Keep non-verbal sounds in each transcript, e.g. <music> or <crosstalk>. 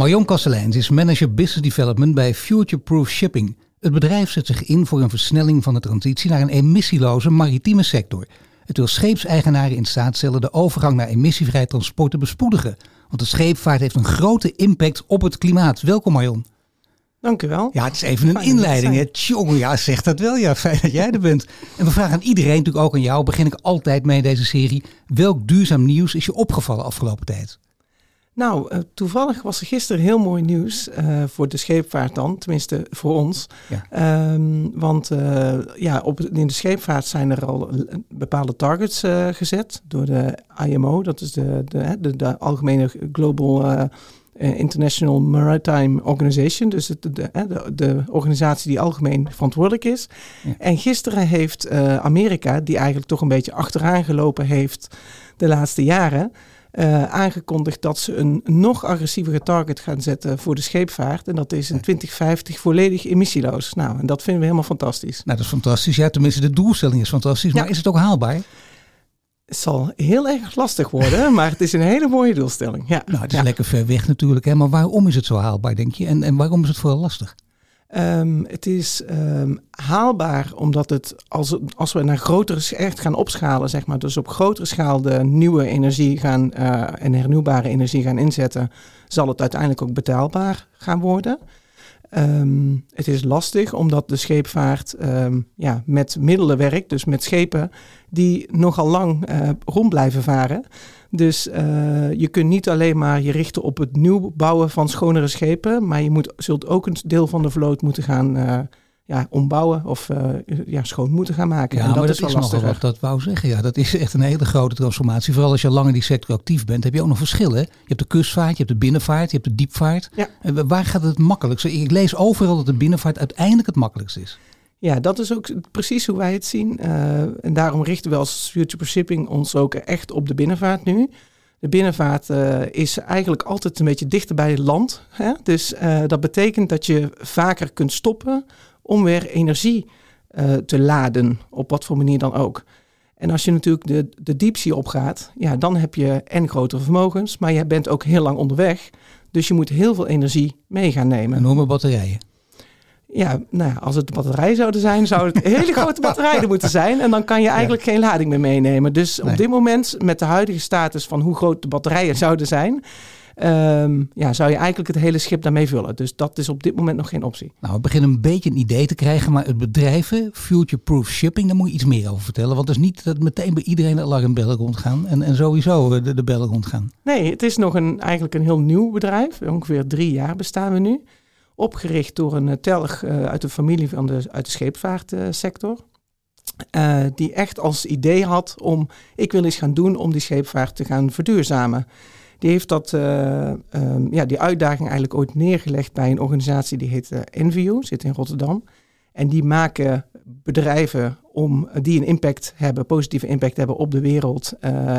Marion Kasteleins is manager business development bij Futureproof Shipping. Het bedrijf zet zich in voor een versnelling van de transitie naar een emissieloze maritieme sector. Het wil scheepseigenaren in staat stellen de overgang naar emissievrij transport te bespoedigen. Want de scheepvaart heeft een grote impact op het klimaat. Welkom Marion. Dank u wel. Ja, het is even een inleiding. Hè. Tjonge, ja, zeg dat wel. Ja, fijn dat jij er bent. En we vragen aan iedereen, natuurlijk ook aan jou, begin ik altijd mee in deze serie. Welk duurzaam nieuws is je opgevallen afgelopen tijd? Nou, uh, toevallig was er gisteren heel mooi nieuws uh, voor de scheepvaart dan, tenminste voor ons. Ja. Um, want uh, ja, op, in de scheepvaart zijn er al bepaalde targets gezet door de IMO, dat is de, de, de, de algemene Global International Maritime Organization, dus de, de, de, de, organisatie die algemeen verantwoordelijk is. Ja. En gisteren heeft Amerika, die eigenlijk toch een beetje achteraan gelopen heeft de laatste jaren, uh, aangekondigd dat ze een nog agressievere target gaan zetten voor de scheepvaart. En dat is in 2050 volledig emissieloos. Nou, en dat vinden we helemaal fantastisch. Nou, dat is fantastisch. Ja, tenminste, de doelstelling is fantastisch. Maar is het ook haalbaar? Het zal heel erg lastig worden, <laughs> maar het is een hele mooie doelstelling. Ja. Nou, het is ja. lekker ver weg natuurlijk. Hè? Maar waarom is het zo haalbaar, denk je? En, en waarom is het vooral lastig? Um, het is um, haalbaar omdat het als, als we naar grotere echt gaan opschalen, zeg maar, dus op grotere schaal de nieuwe energie gaan uh, en hernieuwbare energie gaan inzetten, zal het uiteindelijk ook betaalbaar gaan worden. Um, het is lastig omdat de scheepvaart ja, met middelen werkt, dus met schepen die nogal lang uh, rond blijven varen. Dus uh, je kunt niet alleen maar je richten op het nieuw bouwen van schonere schepen, maar je moet, zult ook een deel van de vloot moeten gaan uh, ja, ombouwen of uh, ja, schoon moeten gaan maken. Ja, en dat maar dat is, wel is lastig. nogal wat, dat wou zeggen. Ja, dat is echt een hele grote transformatie. Vooral als je lang in die sector actief bent, heb je ook nog verschillen. Je hebt de kustvaart, je hebt de binnenvaart, je hebt de diepvaart. Ja. En waar gaat het makkelijkst? Ik lees overal dat de binnenvaart uiteindelijk het makkelijkst is. Ja, dat is ook precies hoe wij het zien. Uh, en daarom richten we als Future Shipping ons ook echt op de binnenvaart nu. De binnenvaart uh, is eigenlijk altijd een beetje dichter bij het land. Hè? Dus dat betekent dat je vaker kunt stoppen om weer energie uh, te laden, op wat voor manier dan ook. En als je natuurlijk de, de diepzee opgaat, ja, dan heb je en grotere vermogens, maar je bent ook heel lang onderweg. Dus je moet heel veel energie mee gaan nemen. En noem maar batterijen. Ja, nou ja, als het batterijen zouden zijn, zouden het hele grote batterijen moeten zijn. En dan kan je eigenlijk ja. geen lading meer meenemen. Dus nee. op dit moment, met de huidige status van hoe groot de batterijen zouden zijn, um, ja, zou je eigenlijk het hele schip daarmee vullen. Dus dat is op dit moment nog geen optie. Nou, we beginnen een beetje een idee te krijgen, maar het bedrijven, Future Proof Shipping, daar moet je iets meer over vertellen. Want het is niet dat meteen bij iedereen de alarmbellen rondgaan en, en sowieso de, de bellen rondgaan. Nee, het is nog een, eigenlijk een heel nieuw bedrijf. Ongeveer drie jaar bestaan we nu opgericht door een telg uh, uit de familie van de, uit de scheepvaartsector. Uh, die echt als idee had om, ik wil iets gaan doen om die scheepvaart te gaan verduurzamen. Die heeft dat, uh, um, ja, die uitdaging eigenlijk ooit neergelegd bij een organisatie die heet Envio, zit in Rotterdam. En die maken bedrijven om, die een impact hebben, positieve impact hebben op de wereld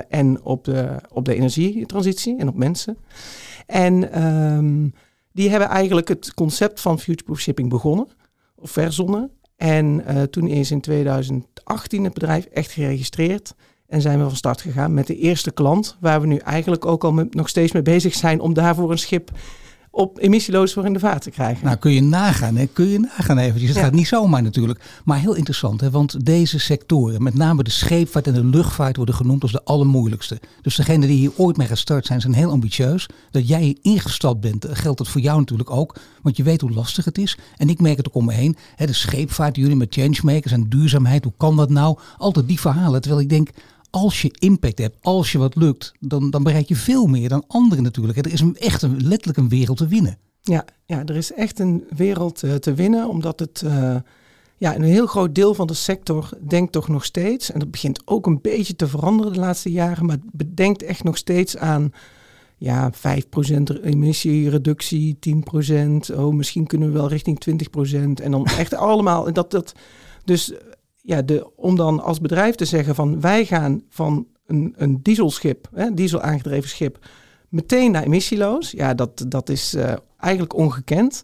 en op de, op de energietransitie en op mensen. En um, die hebben eigenlijk het concept van futureproof shipping begonnen, of verzonnen. En toen is in 2018 het bedrijf echt geregistreerd. En zijn we van start gegaan met de eerste klant, waar we nu eigenlijk ook al met, nog steeds mee bezig zijn om daarvoor een schip op emissieloos voor in de vaart te krijgen. Nou, kun je nagaan, hè? kun je nagaan eventjes. Het ja. gaat niet zomaar natuurlijk. Maar heel interessant, hè? want deze sectoren, met name de scheepvaart en de luchtvaart, worden genoemd als de allermoeilijkste. Dus degenen die hier ooit mee gestart zijn, zijn heel ambitieus. Dat jij hier ingestapt bent, geldt dat voor jou natuurlijk ook. Want je weet hoe lastig het is. En ik merk het ook om me heen. Hè? De scheepvaart, jullie met changemakers en duurzaamheid, hoe kan dat nou? Altijd die verhalen. Terwijl ik denk, als je impact hebt, als je wat lukt, dan, dan bereik je veel meer dan anderen natuurlijk. Er is echt een, letterlijk een wereld te winnen. Ja, ja, er is echt een wereld uh, te winnen, omdat het uh, ja, een heel groot deel van de sector denkt toch nog steeds, en dat begint ook een beetje te veranderen de laatste jaren, maar bedenkt echt nog steeds aan ja, 5% emissiereductie, 10%. Oh, misschien kunnen we wel richting 20%. En dan echt <laughs> allemaal. Dat, dat, dus ja, de, om dan als bedrijf te zeggen van wij gaan van een, een dieselschip, hè, diesel aangedreven schip, meteen naar emissieloos. Ja, dat, dat is uh, eigenlijk ongekend.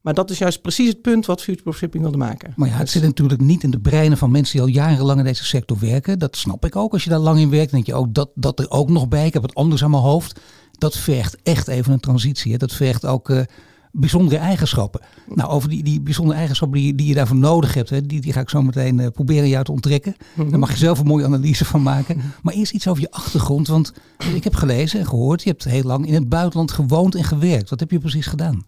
Maar dat is juist precies het punt wat Future Shipping wilde maken. Maar ja, het zit natuurlijk niet in de breinen van mensen die al jarenlang in deze sector werken. Dat snap ik ook. Als je daar lang in werkt, denk je ook dat, dat er ook nog bij. Ik heb het anders aan mijn hoofd. Dat vergt echt even een transitie. Hè. Dat vergt ook uh, bijzondere eigenschappen. Nou, over die, die bijzondere eigenschappen die, die je daarvoor nodig hebt, hè, die, die ga ik zo meteen uh, proberen jou te onttrekken. Mm Daar mag je zelf een mooie analyse van maken. Mhm. Maar eerst iets over je achtergrond. Want ik heb gelezen en gehoord, je hebt heel lang in het buitenland gewoond en gewerkt. Wat heb je precies gedaan?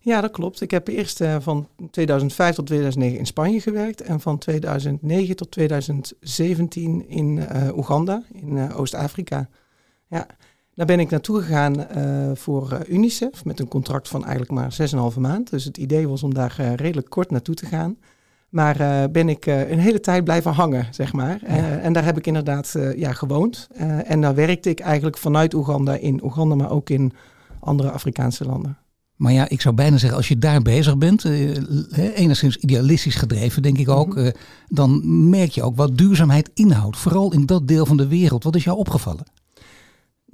Ja, dat klopt. Ik heb eerst uh, van 2005 tot 2009 in Spanje gewerkt en van 2009 tot 2017 in uh, Oeganda, in Oost-Afrika. Ja, daar ben ik naartoe gegaan voor UNICEF met een contract van eigenlijk maar 6,5 maand. Dus het idee was om daar redelijk kort naartoe te gaan. Maar ben ik een hele tijd blijven hangen, zeg maar. en daar heb ik inderdaad ja, gewoond. en daar werkte ik eigenlijk vanuit Oeganda in Oeganda, maar ook in andere Afrikaanse landen. Maar ja, ik zou bijna zeggen, als je daar bezig bent, enigszins idealistisch gedreven, denk ik ook, uh, dan merk je ook wat duurzaamheid inhoudt. Vooral in dat deel van de wereld. Wat is jou opgevallen?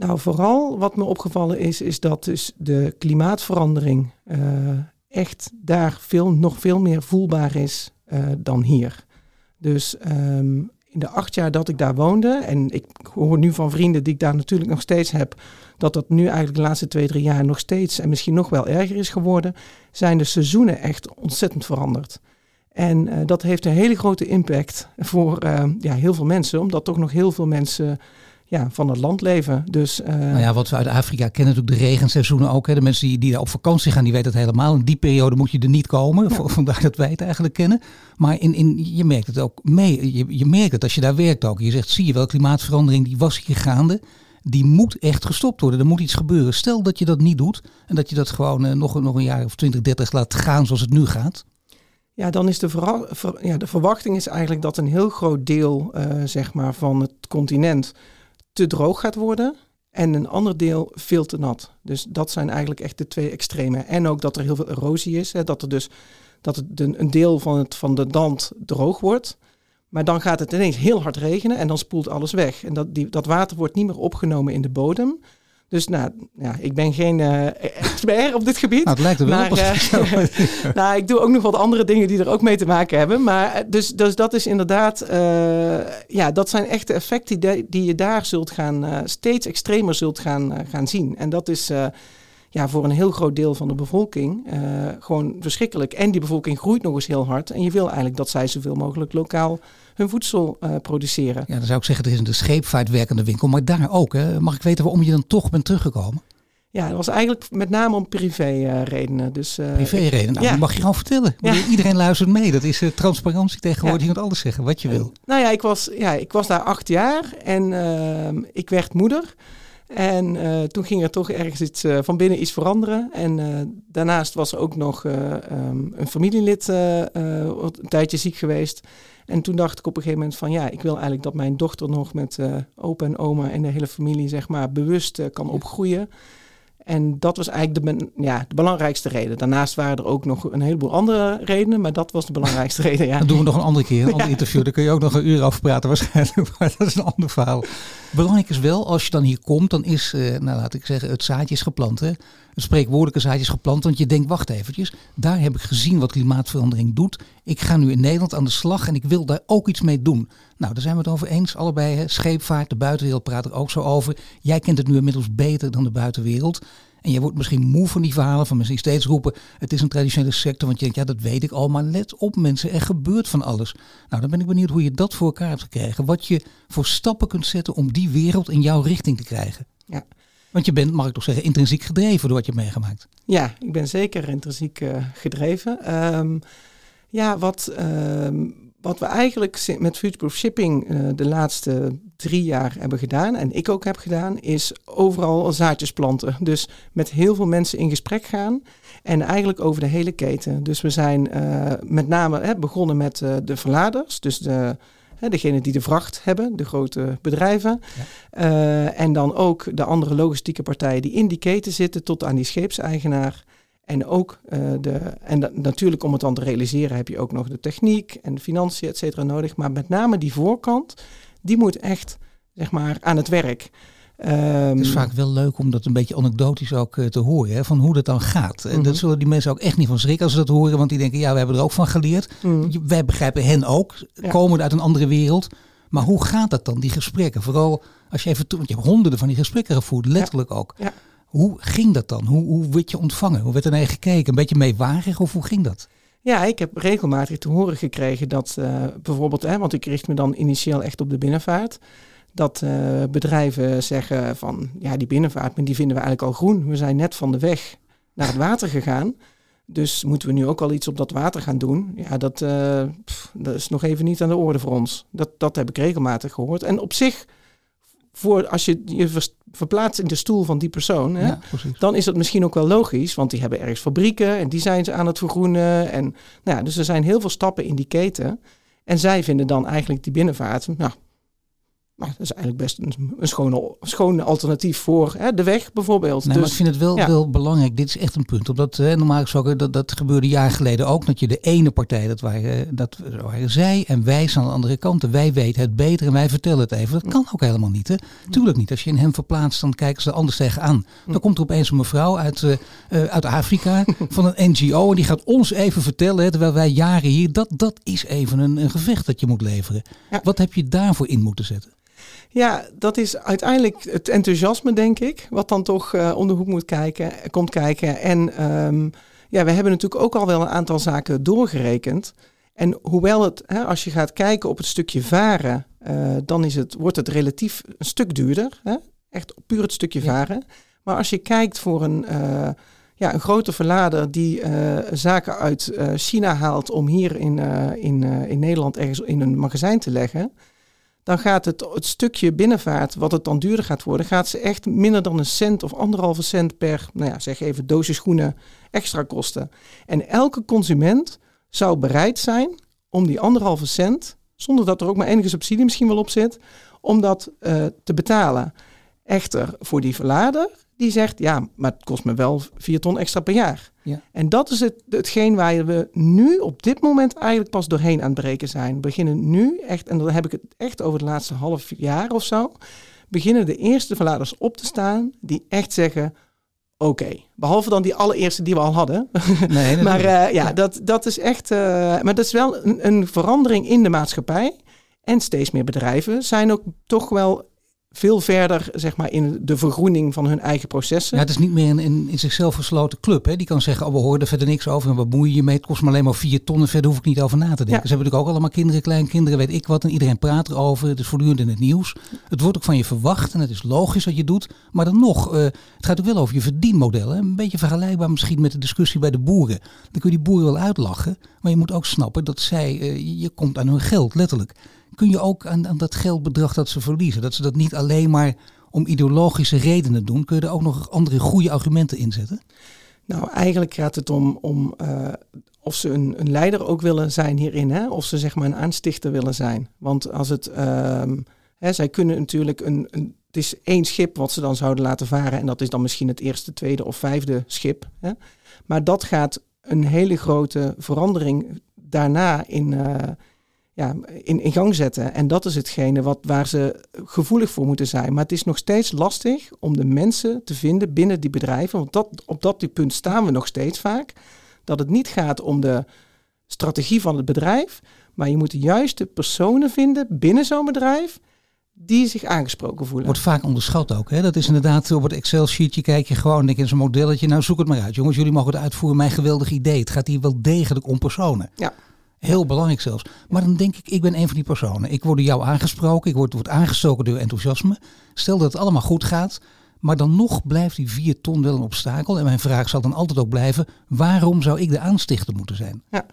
Nou, vooral wat me opgevallen is, is dat dus de klimaatverandering uh, echt daar veel, nog veel meer voelbaar is dan hier. Dus um, in de acht jaar dat ik daar woonde, en ik hoor nu van vrienden die ik daar natuurlijk nog steeds heb, dat dat nu eigenlijk de laatste twee, drie jaar nog steeds en misschien nog wel erger is geworden, zijn de seizoenen echt ontzettend veranderd. En uh, dat heeft een hele grote impact voor ja, heel veel mensen, omdat toch nog heel veel mensen ja, van het land leven. Dus, uh... nou ja, wat we uit Afrika kennen, natuurlijk de regenseizoenen ook. Hè. De mensen die, die daar op vakantie gaan, die weten het helemaal. In die periode moet je er niet komen. Ja. <laughs> Vandaar dat wij het eigenlijk kennen. Maar in, in, je merkt het ook mee. Je, je merkt het als je daar werkt ook. Je zegt, zie je wel, klimaatverandering die was hier gaande. Die moet echt gestopt worden. Er moet iets gebeuren. Stel dat je dat niet doet. En dat je dat gewoon uh, nog, nog een jaar of 20, 30 laat gaan zoals het nu gaat. Ja, dan is de, ver, ja, de verwachting is eigenlijk dat een heel groot deel uh, zeg maar, van het continent te droog gaat worden en een ander deel veel te nat. Dus dat zijn eigenlijk echt de twee extreme. En ook dat er heel veel erosie is, hè, dat er dus dat een deel van, het, van de dand droog wordt. Maar dan gaat het ineens heel hard regenen en dan spoelt alles weg. En dat, die, dat water wordt niet meer opgenomen in de bodem. Dus nou, ja, ik ben geen uh, expert op dit gebied. Nou, het lijkt er wel maar, uh, <laughs> <laughs> nou, ik doe ook nog wat andere dingen die er ook mee te maken hebben. Maar eh, dus, dus dat is inderdaad, uh, ja, dat zijn echte effecten die, die je daar zult gaan, steeds extremer zult gaan, gaan zien. En dat is ja, voor een heel groot deel van de bevolking gewoon verschrikkelijk. En die bevolking groeit nog eens heel hard. En je wil eigenlijk dat zij zoveel mogelijk lokaal hun voedsel uh, produceren. Ja, dan zou ik zeggen, er is een scheepvaart werkende winkel, maar daar ook. Hè? Mag ik weten waarom je dan toch bent teruggekomen? Ja, dat was eigenlijk met name om privé-redenen. Uh, dus, uh, privé-redenen? Nou, ja. mag je gewoon vertellen. Ja. Iedereen <laughs> luistert mee. Dat is uh, transparantie tegenwoordig. Ja. Je kunt alles zeggen wat je wil. Nou ja, ik was, ja, ik was daar acht jaar en ehm, ik werd moeder. En uh, toen ging er toch ergens iets uh, van binnen iets veranderen. En uh, daarnaast was er ook nog um, een familielid een tijdje ziek geweest. En toen dacht ik op een gegeven moment van ja, ik wil eigenlijk dat mijn dochter nog met opa en oma en de hele familie zeg maar bewust kan opgroeien. En dat was eigenlijk de, ja, de belangrijkste reden. Daarnaast waren er ook nog een heleboel andere redenen, maar dat was de belangrijkste <laughs> reden. Ja. Dat doen we nog een andere keer, een <laughs> ander interview. Daar kun je ook nog een uur over praten waarschijnlijk, <laughs> maar dat is een ander verhaal. Belangrijk is wel, als je dan hier komt, dan is, eh, nou laat ik zeggen, het zaadje is geplant. Hè? Het spreekwoordelijke zaadje is geplant, want je denkt, wacht eventjes, daar heb ik gezien wat klimaatverandering doet. Ik ga nu in Nederland aan de slag en ik wil daar ook iets mee doen. Nou, daar zijn we het over eens, allebei. Hè? Scheepvaart, de buitenwereld praat er ook zo over. Jij kent het nu inmiddels beter dan de buitenwereld. En je wordt misschien moe van die verhalen van mensen die steeds roepen: het is een traditionele sector. Want je denkt, ja, dat weet ik al. Maar let op, mensen, er gebeurt van alles. Nou, dan ben ik benieuwd hoe je dat voor elkaar hebt gekregen. Wat je voor stappen kunt zetten om die wereld in jouw richting te krijgen. Ja. Want je bent, mag ik toch zeggen, intrinsiek gedreven door wat je hebt meegemaakt. Ja, ik ben zeker intrinsiek uh, gedreven. Um, ja, wat. Um, wat we eigenlijk met Futureproof Shipping uh, de laatste drie jaar hebben gedaan, en ik ook heb gedaan, is overal zaadjes planten. Dus met heel veel mensen in gesprek gaan en eigenlijk over de hele keten. Dus we zijn uh, met name hè, begonnen met de verladers, dus de, Hè, degene die de vracht hebben, de grote bedrijven. Eh, en dan ook de andere logistieke partijen die in die keten zitten tot aan die scheepseigenaar. En ook uh, de, en natuurlijk om het dan te realiseren heb je ook nog de techniek en de financiën, et cetera, nodig. Maar met name die voorkant, die moet echt, zeg maar, aan het werk. Um, het is vaak wel leuk om dat een beetje anekdotisch ook uh, te horen, hè, van hoe dat dan gaat. En -hmm. dat zullen die mensen ook echt niet van schrikken als ze dat horen, want die denken, ja, we hebben er ook van geleerd. -hmm. Wij begrijpen hen ook, ja. komen uit een andere wereld. Maar hoe gaat dat dan, die gesprekken? Vooral als je even, want je hebt honderden van die gesprekken gevoerd, letterlijk ja. ook. Ja. Hoe ging dat dan? Hoe, hoe werd je ontvangen? Hoe werd er naar je gekeken? Een beetje meewarig of hoe ging dat? Ja, ik heb regelmatig te horen gekregen dat uh, bijvoorbeeld, hè, want ik richt me dan initieel echt op de binnenvaart dat uh, bedrijven zeggen van ja, die binnenvaart, maar die vinden we eigenlijk al groen. We zijn net van de weg naar het water gegaan. Dus moeten we nu ook al iets op dat water gaan doen? Ja, dat, uh, pff, dat is nog even niet aan de orde voor ons. Dat, dat heb ik regelmatig gehoord. En op zich, voor, als je je verplaatst in de stoel van die persoon, hè, ja, dan is dat misschien ook wel logisch. Want die hebben ergens fabrieken en die zijn ze aan het vergroenen. En, nou ja, dus er zijn heel veel stappen in die keten. En zij vinden dan eigenlijk die binnenvaart, nou, maar dat is eigenlijk best een, een schone, schone alternatief voor hè, de weg bijvoorbeeld. Nee, dus, maar ik vind het wel, ja. wel belangrijk. Dit is echt een punt. Omdat hè, normaal gesproken, dat, dat gebeurde jaar geleden ook. Dat je de ene partij, dat waren, dat waren zij en wij zijn aan de andere kant. Wij weten het beter en wij vertellen het even. Dat kan ook helemaal niet. Hè? Tuurlijk niet. Als je in hem verplaatst, dan kijken ze er anders tegenaan. Dan komt er opeens een mevrouw uit, uh, uit Afrika <laughs> van een NGO. En die gaat ons even vertellen, hè, terwijl wij jaren hier. Dat, dat is even een, een gevecht dat je moet leveren. Ja. Wat heb je daarvoor in moeten zetten? Ja, dat is uiteindelijk het enthousiasme, denk ik, wat dan toch uh, om de hoek moet kijken, komt kijken. En um, ja, we hebben natuurlijk ook al wel een aantal zaken doorgerekend. En hoewel het, hè, als je gaat kijken op het stukje varen, uh, dan is het, wordt het relatief een stuk duurder. Hè? Echt puur het stukje ja. varen. Maar als je kijkt voor een, uh, ja, een grote verlader die zaken uit China haalt om hier in, in, in Nederland ergens in een magazijn te leggen dan gaat het, het stukje binnenvaart, wat het dan duurder gaat worden, gaat ze echt minder dan een cent of anderhalve cent per, nou ja, zeg even doosje schoenen extra kosten. En elke consument zou bereid zijn om die anderhalve cent, zonder dat er ook maar enige subsidie misschien wel op zit, om dat uh, te betalen. Echter, voor die verlader die zegt, ja, maar het kost me wel 4 ton extra per jaar. Ja. En dat is het, hetgeen waar we nu op dit moment eigenlijk pas doorheen aan het breken zijn. We beginnen nu echt, en dan heb ik het echt over de laatste half jaar of zo, beginnen de eerste verladers op te staan die echt zeggen, oké. Okay. Behalve dan die allereerste die we al hadden. Nee, <laughs> maar uh, ja, ja, Dat, dat is echt, uh, maar dat is wel een, een verandering in de maatschappij. En steeds meer bedrijven zijn ook toch wel veel verder zeg maar, in de vergroening van hun eigen processen. Ja, het is niet meer een in, in zichzelf gesloten club. Hè? Die kan zeggen, oh, we horen er verder niks over en wat bemoei je mee? Het kost me alleen maar vier ton en verder hoef ik niet over na te denken. Ja. Ze hebben natuurlijk ook allemaal kinderen, kleinkinderen, weet ik wat. En iedereen praat erover. Het is voortdurend in het nieuws. Het wordt ook van je verwacht en het is logisch wat je doet. Maar dan nog, uh, het gaat ook wel over je verdienmodel. Hè? Een beetje vergelijkbaar misschien met de discussie bij de boeren. Dan kun je die boeren wel uitlachen. Maar je moet ook snappen dat zij, uh, je komt aan hun geld, letterlijk kun je ook aan, aan, dat geldbedrag dat ze verliezen, dat ze dat niet alleen maar om ideologische redenen doen, kun je er ook nog andere goede argumenten inzetten? Nou, eigenlijk gaat het om, om uh, of ze een, een, leider ook willen zijn hierin, hè? of ze zeg maar een aanstichter willen zijn. Want als het, uh, hè, zij kunnen natuurlijk een, een, het is één schip wat ze dan zouden laten varen en dat is dan misschien het eerste, tweede of vijfde schip. Hè? Maar dat gaat een hele grote verandering daarna in, uh, ja, in, in gang zetten. En dat is hetgene wat, waar ze gevoelig voor moeten zijn. Maar het is nog steeds lastig om de mensen te vinden binnen die bedrijven. Want dat, op dat punt staan we nog steeds vaak. Dat het niet gaat om de strategie van het bedrijf. Maar je moet de juiste personen vinden binnen zo'n bedrijf die zich aangesproken voelen. Wordt vaak onderschat ook. Hè? Dat is inderdaad op het Excel-sheetje kijk je gewoon denk in zo'n modelletje. Nou, zoek het maar uit. Jongens, jullie mogen het uitvoeren. Mijn geweldig idee. Het gaat hier wel degelijk om personen. Ja. Heel belangrijk zelfs. Maar dan denk ik, ik ben een van die personen. Ik word door jou aangesproken, ik word, word aangestoken door enthousiasme. Stel dat het allemaal goed gaat, maar dan nog blijft die vier ton wel een obstakel. En mijn vraag zal dan altijd ook blijven, waarom zou ik de aanstichter moeten zijn? Ja.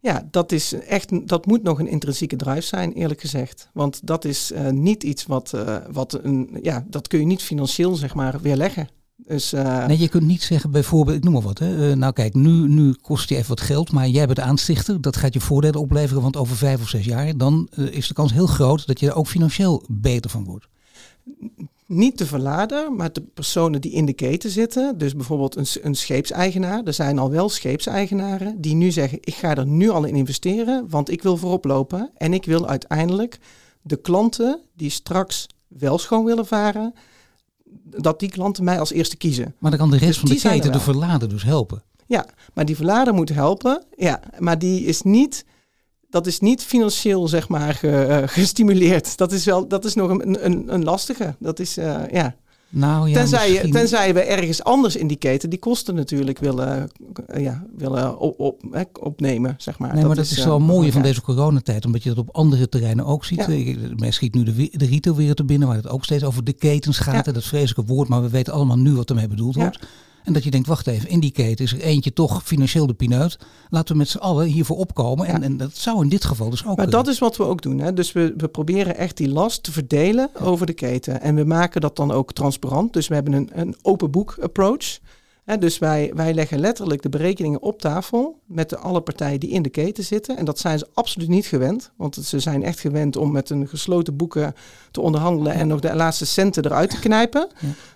Ja, dat, is echt, dat moet nog een intrinsieke drive zijn, eerlijk gezegd. Want dat is uh, niet iets wat, uh, wat een, ja, dat kun je niet financieel zeg maar weerleggen. Dus, uh, nee, je kunt niet zeggen bijvoorbeeld, ik noem maar wat. Hè. Uh, nou kijk, nu, nu kost je even wat geld, maar jij bent de aanstichter. Dat gaat je voordelen opleveren, want over vijf of zes jaar... dan uh, is de kans heel groot dat je er ook financieel beter van wordt. Niet de verlader, maar de personen die in de keten zitten. Dus bijvoorbeeld een, een scheepseigenaar. Er zijn al wel scheepseigenaren die nu zeggen... ik ga er nu al in investeren, want ik wil voorop lopen. En ik wil uiteindelijk de klanten die straks wel schoon willen varen dat die klanten mij als eerste kiezen. Maar dan kan de rest dus van de keten, de verlader, dus helpen. Ja, maar die verlader moet helpen. Ja, maar die is niet, dat is niet financieel zeg maar uh, gestimuleerd. Dat is wel, dat is nog een, een, een lastige. Dat is, uh, ja. Nou, ja, tenzij, misschien... tenzij we ergens anders in die keten die kosten natuurlijk willen, uh, ja, willen op, op, opnemen, zeg maar. Nee, dat maar dat is, is wel uh, mooie van deze coronatijd, omdat je dat op andere terreinen ook ziet. Ja. Men schiet nu de, de retailwereld er binnen, waar het ook steeds over de ketens gaat. Ja. Dat vreselijke woord, maar we weten allemaal nu wat ermee bedoeld wordt. En dat je denkt, wacht even, in die keten is er eentje toch financieel de pineut. Laten we met z'n allen hiervoor opkomen. En, en, dat zou in dit geval dus ook Maar dat is wat we ook doen. Hè? Dus we, we proberen echt die last te verdelen over de keten. En we maken dat dan ook transparant. Dus we hebben een, een open boek approach dus wij, wij leggen letterlijk de berekeningen op tafel met de, alle partijen die in de keten zitten. En dat zijn ze absoluut niet gewend, want ze zijn echt gewend om met een gesloten boeken te onderhandelen en nog de laatste centen eruit te knijpen.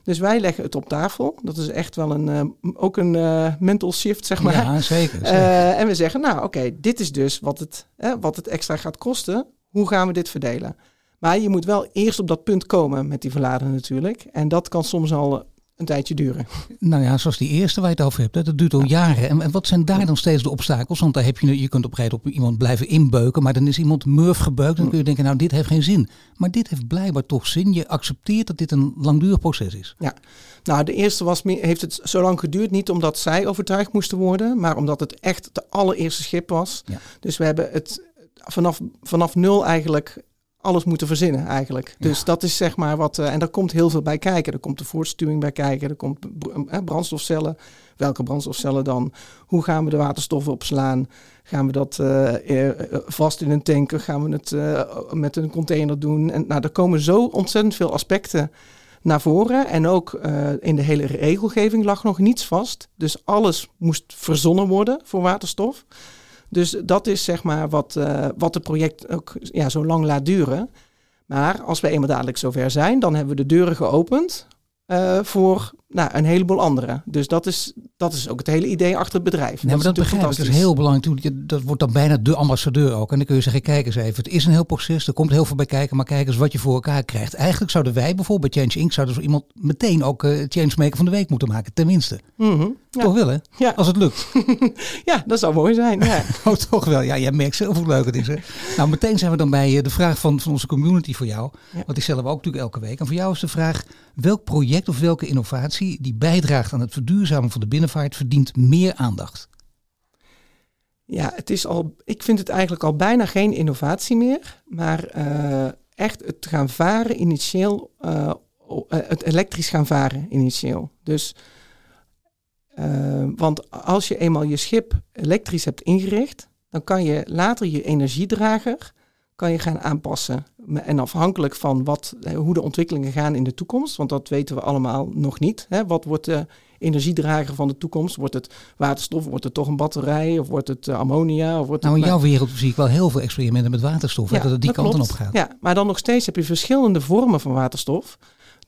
Dus wij leggen het op tafel. Dat is echt wel een, uh, ook een uh, mental shift, zeg maar. Ja, zeker. zeker. Uh, en we zeggen, nou oké, dit is dus wat het, wat het extra gaat kosten. Hoe gaan we dit verdelen? Maar je moet wel eerst op dat punt komen met die verlader natuurlijk. En dat kan soms al een tijdje duren. Nou ja, zoals die eerste waar je het over hebt, dat duurt al jaren. En, en, wat zijn daar dan steeds de obstakels? Want daar heb je, je kunt op een op iemand blijven inbeuken, maar dan is iemand murf gebeukt. Dan kun je denken, nou dit heeft geen zin. Maar dit heeft blijkbaar toch zin. Je accepteert dat dit een langdurig proces is. Ja, nou de eerste was, heeft het zo lang geduurd, niet omdat zij overtuigd moesten worden, maar omdat het echt de allereerste schip was. Ja. Dus we hebben het vanaf, vanaf nul eigenlijk alles moeten verzinnen eigenlijk. Dus dat is zeg maar wat. Uh, en daar komt heel veel bij kijken. Er komt de voortstuwing bij kijken. Er komt uh, brandstofcellen. Welke brandstofcellen dan? Hoe gaan we de waterstoffen opslaan? Gaan we dat uh, vast in een tanker? Gaan we het met een container doen? En nou, er komen zo ontzettend veel aspecten naar voren. En ook in de hele regelgeving lag nog niets vast. Dus alles moest verzonnen worden voor waterstof. Dus dat is zeg maar wat, uh, wat het project ook ja, zo lang laat duren. Maar als we eenmaal dadelijk zover zijn, dan hebben we de deuren geopend uh, voor nou, een heleboel anderen. Dus dat is, dat is ook het hele idee achter het bedrijf. Nee, maar dat begrijp ik. Dat is heel belangrijk. Dat wordt dan bijna de ambassadeur ook. En dan kun je zeggen, kijk eens even, het is een heel proces. Er komt heel veel bij kijken, maar kijk eens wat je voor elkaar krijgt. Eigenlijk zouden wij bijvoorbeeld bij Change Inc. zouden zo iemand meteen ook uh, Changemaker van de Week moeten maken. Tenminste. Mm -hmm. Ja. Toch wel, hè? Ja. Als het lukt. <laughs> ja, dat zou mooi zijn. Ja. <laughs> oh, toch wel. Ja, jij merkt zelf hoe leuk het is. Hè? nou, meteen zijn we dan bij uh, de vraag van, van onze community voor jou. Ja. Want die stellen we ook natuurlijk elke week. En voor jou is de vraag, welk project of welke innovatie die bijdraagt aan het verduurzamen van de binnenvaart verdient meer aandacht? Ja, het is al, ik vind het eigenlijk al bijna geen innovatie meer. Maar uh, echt het gaan varen initieel, uh, het elektrisch gaan varen initieel. Dus want als je eenmaal je schip elektrisch hebt ingericht, dan kan je later je energiedrager kan je gaan aanpassen. En afhankelijk van wat, hoe de ontwikkelingen gaan in de toekomst, want dat weten we allemaal nog niet. Hè? Wat wordt de energiedrager van de toekomst? Wordt het waterstof? Wordt het toch een batterij? Of wordt het ammonia? Of wordt nou, in jouw wereld zie ik wel heel veel experimenten met waterstof. Ja, dat het die kant op gaat. Ja, maar dan nog steeds heb je verschillende vormen van waterstof.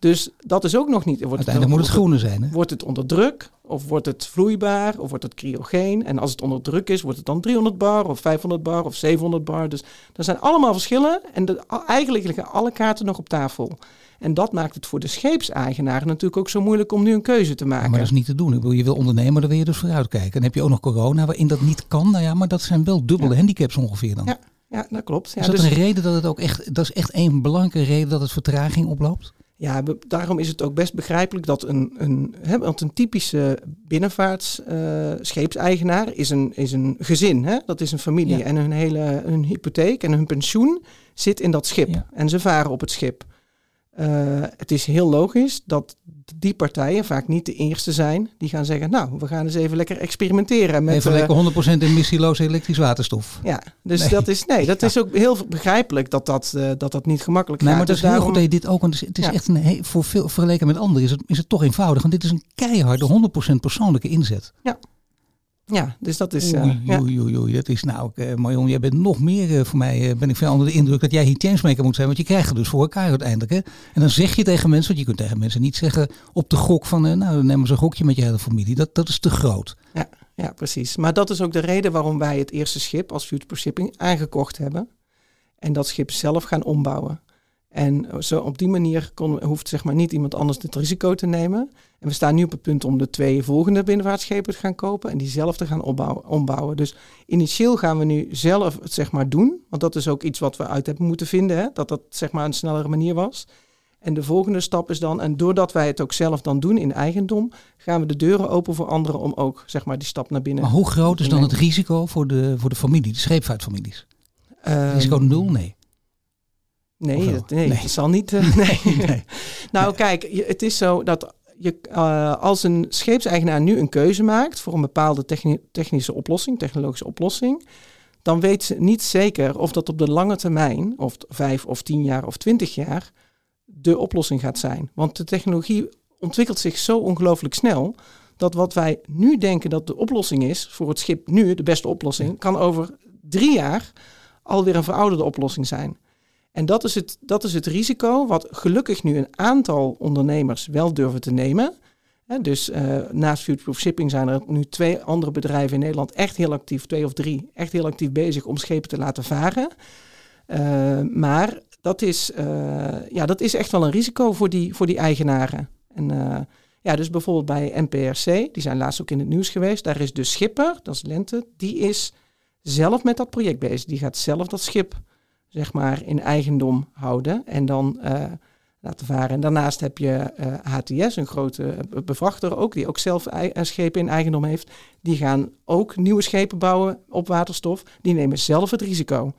Dus dat is ook nog niet. Wordt Uiteindelijk het, moet het groene zijn. Hè? Wordt het onder druk? Of wordt het vloeibaar? Of wordt het cryogeen? En als het onder druk is, wordt het dan 300 bar of 500 bar of 700 bar. Dus er zijn allemaal verschillen. En de, eigenlijk liggen alle kaarten nog op tafel. En dat maakt het voor de scheepseigenaar natuurlijk ook zo moeilijk om nu een keuze te maken. Ja, maar dat is niet te doen. Ik bedoel, je wil ondernemen, dan wil je dus vooruitkijken. En heb je ook nog corona waarin dat niet kan. Nou ja, maar dat zijn wel dubbele ja. handicaps ongeveer dan. Ja, ja dat klopt. Ja, is dat dus... een reden dat het ook echt, dat is echt een belangrijke reden dat het vertraging oploopt? Ja, daarom is het ook best begrijpelijk dat een, een, hè, want een typische binnenvaartscheepseigenaar uh, is, een, is een gezin. Hè? Dat is een familie ja. en hun hele hun hypotheek en hun pensioen zit in dat schip. Ja. En ze varen op het schip. het is heel logisch dat die partijen vaak niet de eerste zijn die gaan zeggen, nou, we gaan eens even lekker experimenteren. Met, even lekker 100% emissieloze elektrisch waterstof. Ja, dus dat is, nee, dat is ook heel begrijpelijk dat dat, dat, dat niet gemakkelijk nee, gaat. Maar dat dus is heel goed dat je dit ook, want het is, echt een, voor veel vergeleken met anderen is het, is het toch eenvoudig. Want dit is een keiharde 100% persoonlijke inzet. Ja. Ja, dus dat is... Uh, oei, oei, oei, dat is nou, uh, Marion, jij bent nog meer uh, voor mij, ben ik veel onder de indruk dat jij hier changemaker moet zijn, want je krijgt het dus voor elkaar uiteindelijk. Hè? En dan zeg je tegen mensen, want je kunt tegen mensen niet zeggen op de gok van, nou, neem eens een gokje met je hele familie. Dat, dat is te groot. Ja, ja, precies. Maar dat is ook de reden waarom wij het eerste schip als Future Shipping aangekocht hebben. En dat schip zelf gaan ombouwen. En zo op die manier kon, hoeft zeg maar niet iemand anders het risico te nemen. En we staan nu op het punt om de twee volgende binnenvaartschepen te gaan kopen en die zelf te gaan opbouwen, ombouwen. Dus initieel gaan we nu zelf het zeg maar doen, want dat is ook iets wat we uit hebben moeten vinden, hè? dat dat zeg maar een snellere manier was. En de volgende stap is dan, en doordat wij het ook zelf dan doen in eigendom, gaan we de deuren open voor anderen om ook zeg maar die stap naar binnen. Maar hoe groot is dan het risico voor de, voor de familie, de scheepvaartfamilies? Um, risico nul? Nee. Nee, dat, nee, nee. zal niet. <laughs> Uh, nee. nee. nou, kijk, je, het is zo dat je, uh, als een scheepseigenaar nu een keuze maakt voor een bepaalde techni technische oplossing, technologische oplossing, dan weet ze niet zeker of dat op de lange termijn, of vijf of tien jaar of twintig jaar, de oplossing gaat zijn. Want de technologie ontwikkelt zich zo ongelooflijk snel dat wat wij nu denken dat de oplossing is voor het schip nu, de beste oplossing, kan over drie jaar alweer een verouderde oplossing zijn. En dat is, het, dat is het risico wat gelukkig nu een aantal ondernemers wel durven te nemen. dus uh, naast Futureproof Shipping zijn er nu twee andere bedrijven in Nederland echt heel actief, twee of drie, echt heel actief bezig om schepen te laten varen. Uh, maar dat is, uh, ja, dat is echt wel een risico voor die, voor die eigenaren. En ja, dus bijvoorbeeld bij NPRC, die zijn laatst ook in het nieuws geweest, daar is de schipper, dat is Lente, die is zelf met dat project bezig. Die gaat zelf dat schip zeg maar, in eigendom houden en dan uh, laten varen. En daarnaast heb je HTS, een grote bevrachter ook, die ook zelf schepen in eigendom heeft. Die gaan ook nieuwe schepen bouwen op waterstof. Die nemen zelf het risico.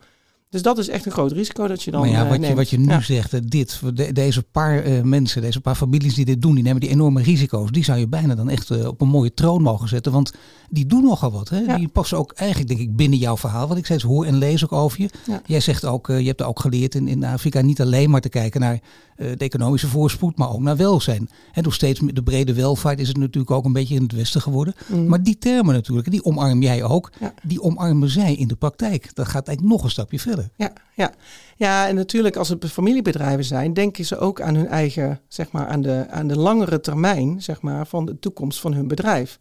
Dus dat is echt een groot risico dat je dan. Maar ja, wat, uh, je, wat je nu ja. zegt, dit, de, deze paar uh, mensen, deze paar families die dit doen, die nemen die enorme risico's. Die zou je bijna dan echt uh, op een mooie troon mogen zetten. Want die doen nogal wat. Hè? Ja. Die passen ook eigenlijk, denk ik, binnen jouw verhaal. Wat ik steeds hoor en lees ook over je. Ja. Jij zegt ook, je hebt er ook geleerd in, in Afrika niet alleen maar te kijken naar de economische voorspoed, maar ook naar welzijn. En door steeds de brede welvaart is het natuurlijk ook een beetje in het Westen geworden. Mm. Maar die termen natuurlijk, die omarm jij ook. Die omarmen zij in de praktijk. Dat gaat eigenlijk nog een stapje verder. Ja, ja. ja, en natuurlijk als het familiebedrijven zijn, denken ze ook aan hun eigen, zeg maar, aan de, aan de langere termijn, zeg maar, van de toekomst van hun bedrijf.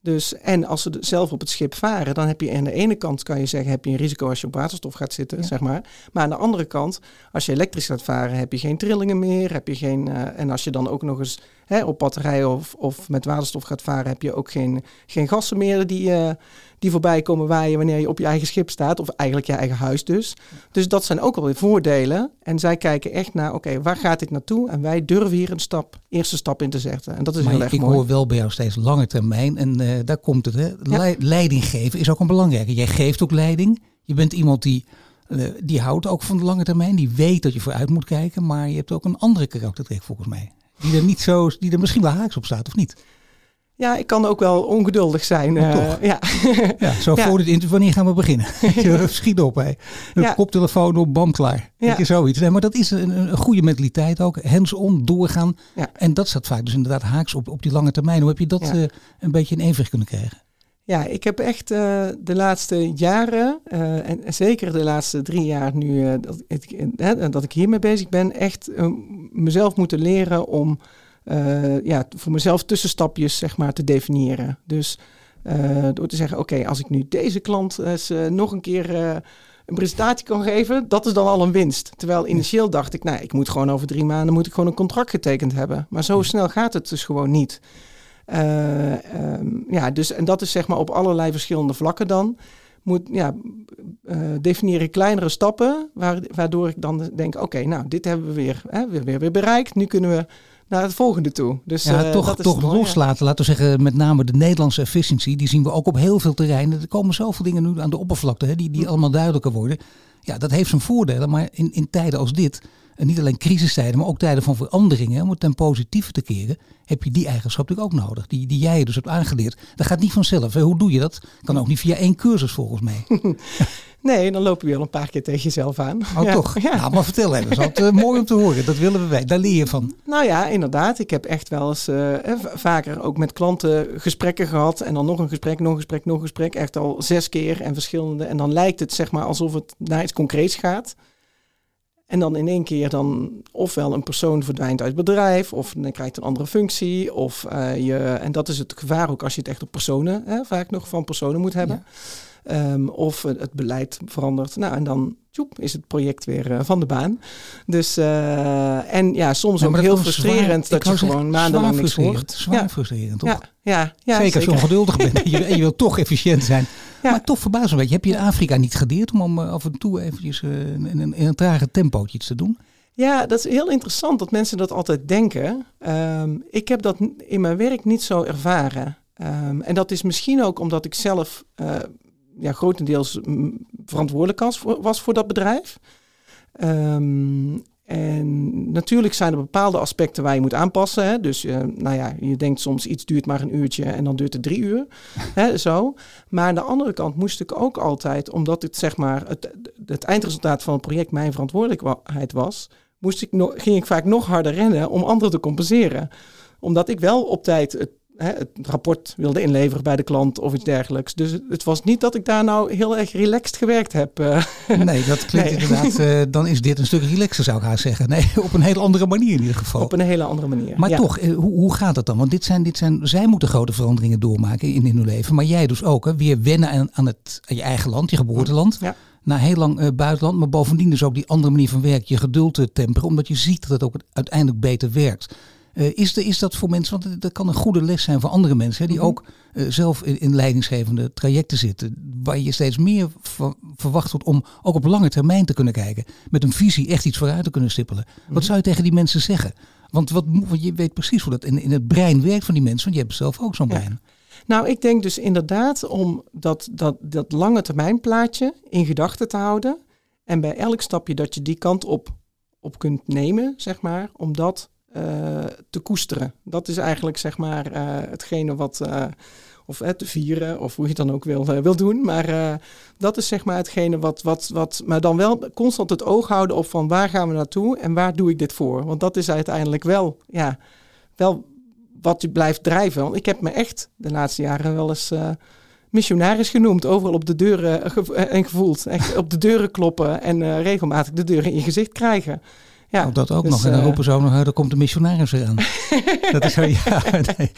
Dus, en als ze zelf op het schip varen, dan heb je aan de ene kant kan je zeggen, heb je een risico als je op waterstof gaat zitten, ja. zeg maar. Maar aan de andere kant, als je elektrisch gaat varen, heb je geen trillingen meer, heb je geen, uh, en als je dan ook nog eens hè, op batterijen of, of met waterstof gaat varen, heb je ook geen, geen gassen meer die, uh, die voorbij komen waaien wanneer je op je eigen schip staat, of eigenlijk je eigen huis dus. Dus dat zijn ook alweer voordelen. En zij kijken echt naar, oké, okay, waar gaat dit naartoe? En wij durven hier een stap, eerste stap in te zetten. En dat is maar heel erg ik mooi. hoor wel bij jou steeds lange termijn en uh, daar komt het. Hè? Ja. Leiding geven is ook een belangrijke. Jij geeft ook leiding. Je bent iemand die uh, die houdt ook van de lange termijn. Die weet dat je vooruit moet kijken. Maar je hebt ook een andere karaktertrek volgens mij. Die er, niet zo, die er misschien wel haaks op staat, of niet? Ja, ik kan ook wel ongeduldig zijn. Uh, toch? Ja. <laughs> ja, zo ja. voor dit interview, wanneer gaan we beginnen? <laughs> <laughs> Schiet op, hè. Een ja. koptelefoon op, bam, klaar. Ja. Je, zoiets. Nee, maar dat is een, een goede mentaliteit ook. Hands-on, doorgaan. Ja. En dat staat vaak dus inderdaad haaks op, op die lange termijn. Hoe heb je dat uh, een beetje in evenwicht kunnen krijgen? Ja, ik heb echt uh, de laatste jaren, uh, en zeker de laatste drie jaar nu uh, dat, ik, dat ik hiermee bezig ben, echt mezelf moeten leren om ja, voor mezelf tussenstapjes zeg maar, te definiëren. Dus door te zeggen, oké, okay, als ik nu deze klant nog een keer een presentatie kan geven, dat is dan al een winst. Terwijl initieel dacht ik, nou, ik moet gewoon over drie maanden moet ik gewoon een contract getekend hebben. Maar zo snel gaat het dus gewoon niet. Uh, um, ja, dus en dat is zeg maar op allerlei verschillende vlakken dan. Moet, ja, definieer ik kleinere stappen, waar, waardoor ik dan denk, oké, okay, nou, dit hebben we weer, hè, weer, weer, weer bereikt. Nu kunnen we naar het volgende toe. Dus, ja, uh, toch, dat is toch mooi, loslaten. Ja. Laten we zeggen, met name de Nederlandse efficiëntie. Die zien we ook op heel veel terreinen. Er komen zoveel dingen nu aan de oppervlakte, hè, die, die allemaal duidelijker worden. Ja, dat heeft zijn voordelen. Maar in, in tijden als dit en niet alleen crisistijden, maar ook tijden van veranderingen, om het ten positieve te keren, heb je die eigenschap natuurlijk ook nodig. Die, die jij dus hebt aangeleerd. Dat gaat niet vanzelf. Hè? Hoe doe je dat? Kan ook niet via één cursus volgens mij. <laughs> Nee, dan lopen we wel een paar keer tegen jezelf aan. Oh, toch? Ja. Nou, maar vertel even. Dat is altijd uh, mooi om te horen. Dat willen we wij. Daar leer je van. Nou ja, inderdaad. Ik heb echt wel eens uh, vaker ook met klanten gesprekken gehad. En dan nog een gesprek, nog een gesprek, nog een gesprek. Echt al zes keer en verschillende. En dan lijkt het zeg maar alsof het naar iets concreets gaat. En dan in één keer dan ofwel een persoon verdwijnt uit het bedrijf, of dan krijgt een andere functie. Of uh, je, en dat is het gevaar ook als je het echt op personen, hè, vaak nog van personen moet hebben. Ja. Um, of het beleid verandert. Nou, en dan tjoep, is het project weer uh, van de baan. Dus, uh, en ja, soms ook heel frustrerend zwaar, dat je gewoon maandenlang niks hoort. Zwaar ja. frustrerend, toch? Ja, ja, ja zeker, als je ongeduldig bent en je, je wil toch efficiënt zijn. Ja. Maar toch verbaasd een beetje. Heb je in Afrika niet geleerd om, om uh, af en toe eventjes in, in, in, een trage tempo iets te doen? Ja, dat is heel interessant dat mensen dat altijd denken. Um, ik heb dat in mijn werk niet zo ervaren. Um, en dat is misschien ook omdat ik zelf ja, grotendeels verantwoordelijk was voor, was voor dat bedrijf. Um, en natuurlijk zijn er bepaalde aspecten waar je moet aanpassen. Hè? Dus uh, nou ja, je denkt soms iets duurt maar een uurtje en dan duurt het drie uur. <laughs> hè, zo. Maar aan de andere kant moest ik ook altijd, omdat het zeg maar het, het eindresultaat van het project mijn verantwoordelijkheid was, moest ik nog, ging ik vaak nog harder rennen om anderen te compenseren. Omdat ik wel op tijd het hè, het rapport wilde inleveren bij de klant of iets dergelijks. Dus het was niet dat ik daar nou heel erg relaxed gewerkt heb. Eh. <laughs> Nee, dat klinkt nee. inderdaad, uh, dan is dit een stuk relaxer zou ik haar zeggen. Nee, <laughs> op een hele andere manier in ieder geval. Op een hele andere manier, Maar ja. toch, uh, hoe, hoe gaat dat dan? Want dit zijn, dit zijn, zij moeten grote veranderingen doormaken in, in hun leven. Maar jij dus ook, hè? weer wennen aan, aan, het, aan je eigen land, je geboorteland. Ja na heel lang uh, buitenland, maar bovendien dus ook die andere manier van werken, je geduld te temperen, omdat je ziet dat het ook uiteindelijk beter werkt. Uh, is, de, is dat voor mensen, want dat kan een goede les zijn voor andere mensen, hè, die -hmm. ook uh, zelf in, in, leidingsgevende trajecten zitten, waar je steeds meer ver, verwacht wordt om ook op lange termijn te kunnen kijken, met een visie echt iets vooruit te kunnen stippelen. Wat zou je tegen die mensen zeggen? Want, wat, want je weet precies hoe dat in, in het brein werkt van die mensen, want je hebt zelf ook zo'n ja. brein. Nou, ik denk dus inderdaad om dat, dat, dat lange termijn plaatje in gedachten te houden. En bij elk stapje dat je die kant op, op kunt nemen, zeg maar, om dat te koesteren. Dat is eigenlijk zeg maar uh, hetgene wat, uh, of te vieren, of hoe je het dan ook wil, wil doen. Maar dat is zeg maar hetgene wat, wat, wat, maar dan wel constant het oog houden op van waar gaan we naartoe en waar doe ik dit voor? Want dat is uiteindelijk wel, ja, wel wat je blijft drijven. Want ik heb me echt de laatste jaren wel eens missionaris genoemd. Overal op de deuren en gevoeld. Echt op de deuren kloppen en regelmatig de deuren in je gezicht krijgen. Ja, dat ook dus, nog. En dan roepen ze ook nog, er komt de missionaris weer aan. <laughs> dat is zo, ja. Nee.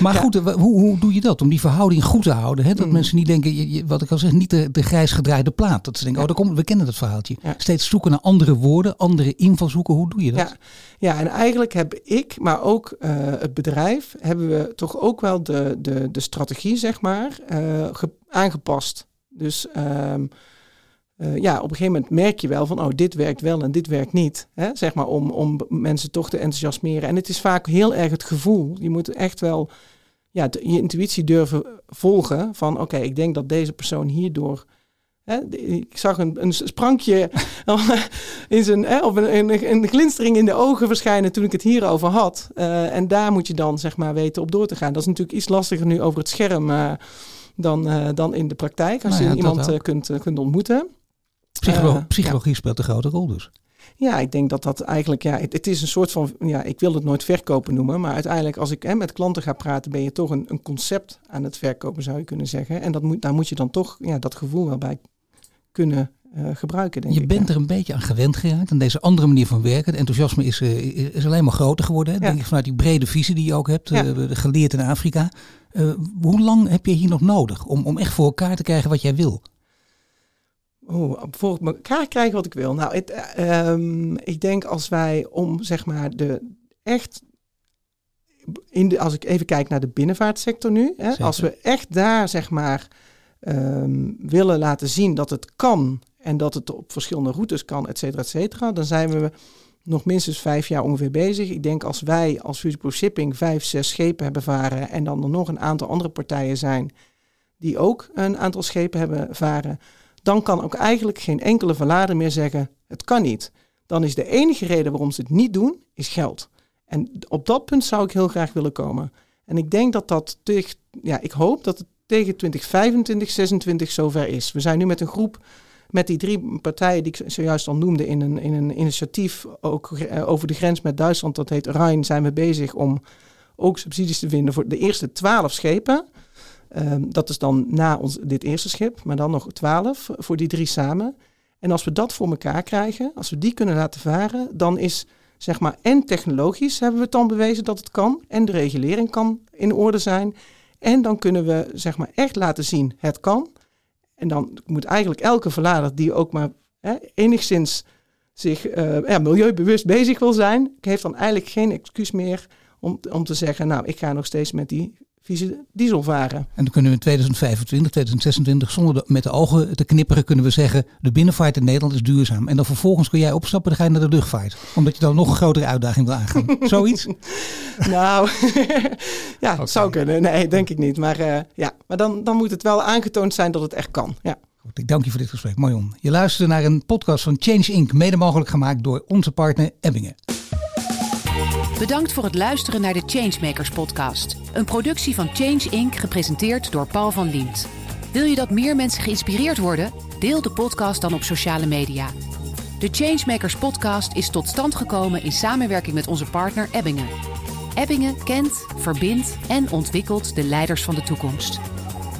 Maar ja. goed, hoe, hoe doe je dat? Om die verhouding goed te houden. Hè? Dat mm. mensen niet denken, je, je, wat ik al zeg, niet de, de grijs gedraaide plaat. Dat ze denken, ja. oh, daar komt, we kennen dat verhaaltje. Ja. Steeds zoeken naar andere woorden, andere invalshoeken. Hoe doe je dat? Ja, ja en eigenlijk heb ik, maar ook uh, het bedrijf, hebben we toch ook wel de, de, de strategie, zeg maar, uh, aangepast. Dus... Um, uh, ja, op een gegeven moment merk je wel van, oh, dit werkt wel en dit werkt niet. Hè? Zeg maar om, om mensen toch te enthousiasmeren. En het is vaak heel erg het gevoel. Je moet echt wel ja, je intuïtie durven volgen van, oké, okay, ik denk dat deze persoon hierdoor... Hè, ik zag een, een sprankje <laughs> in zijn, hè, of een, een, een, glinstering in de ogen verschijnen toen ik het hierover had. Uh, en daar moet je dan zeg maar weten op door te gaan. Dat is natuurlijk iets lastiger nu over het scherm uh, dan, uh, dan in de praktijk. Als nou ja, je iemand kunt, kunt ontmoeten. Psycholo uh, psychologie ja. speelt een grote rol dus. Ja, ik denk dat dat eigenlijk, ja, het, het, is een soort van, ja, ik wil het nooit verkopen noemen, maar uiteindelijk als ik hè, met klanten ga praten, ben je toch een, een concept aan het verkopen, zou je kunnen zeggen. En dat moet, daar moet je dan toch ja, dat gevoel wel bij kunnen uh, gebruiken, denk je ik. bent er een beetje aan gewend geraakt, aan deze andere manier van werken. Het enthousiasme is, uh, is alleen maar groter geworden, hè? Ja. denk ik, vanuit die brede visie die je ook hebt, ja. uh, geleerd in Afrika. hoe lang heb je hier nog nodig om, om echt voor elkaar te krijgen wat jij wil? Oh, voor elkaar krijgen wat ik wil. Nou, het, um, ik denk als wij om zeg maar de echt. In de, als ik even kijk naar de binnenvaartsector nu, hè, als we echt daar zeg maar um, willen laten zien dat het kan en dat het op verschillende routes kan, et cetera, et cetera, dan zijn we nog minstens vijf jaar ongeveer bezig. Ik denk als wij als Futureproof Shipping vijf, zes schepen hebben varen en dan er nog een aantal andere partijen zijn die ook een aantal schepen hebben varen, dan kan ook eigenlijk geen enkele verlader meer zeggen: het kan niet. dan is de enige reden waarom ze het niet doen, is geld. En op dat punt zou ik heel graag willen komen. En ik denk dat dat tegen, ja, ik hoop dat het tegen 2025, 26 zover is. We zijn nu met een groep met die drie partijen die ik zojuist al noemde in een, in een initiatief ook eh, over de grens met Duitsland, dat heet Rijn, zijn we bezig om ook subsidies te vinden voor de eerste twaalf schepen. Ehm, dat is dan na ons, dit eerste schip, maar dan nog twaalf voor die drie samen. En als we dat voor elkaar krijgen, als we die kunnen laten varen, dan is zeg maar en technologisch hebben we het dan bewezen dat het kan en de regulering kan in orde zijn. En dan kunnen we zeg maar echt laten zien het kan. En dan moet eigenlijk elke verlader die ook maar hè, enigszins zich uh, ja, milieubewust bezig wil zijn, heeft dan eigenlijk geen excuus meer om, om te zeggen, nou, ik ga nog steeds met die diesel varen. En dan kunnen we in 2025, 2026, zonder de, met de ogen te knipperen, kunnen we zeggen, de binnenvaart in Nederland is duurzaam. En dan vervolgens kun jij opstappen, dan ga je naar de luchtvaart. Omdat je dan nog een grotere uitdaging wil aangaan. <laughs> Zoiets? nou, <laughs> ja, okay. zou kunnen. Nee, denk ik niet. Maar, uh, ja, maar dan, dan moet het wel aangetoond zijn dat het echt kan. Ja. Goed, ik dank je voor dit gesprek. Marion, je luisterde naar een podcast van Change Inc. Mede mogelijk gemaakt door onze partner Ebbingen. Bedankt voor het luisteren naar de Changemakers podcast. Een productie van Change Inc. gepresenteerd door Paul van Liemt. Wil je dat meer mensen geïnspireerd worden? Deel de podcast dan op sociale media. De Changemakers podcast is tot stand gekomen in samenwerking met onze partner Ebbingen. Ebbingen kent, verbindt en ontwikkelt de leiders van de toekomst.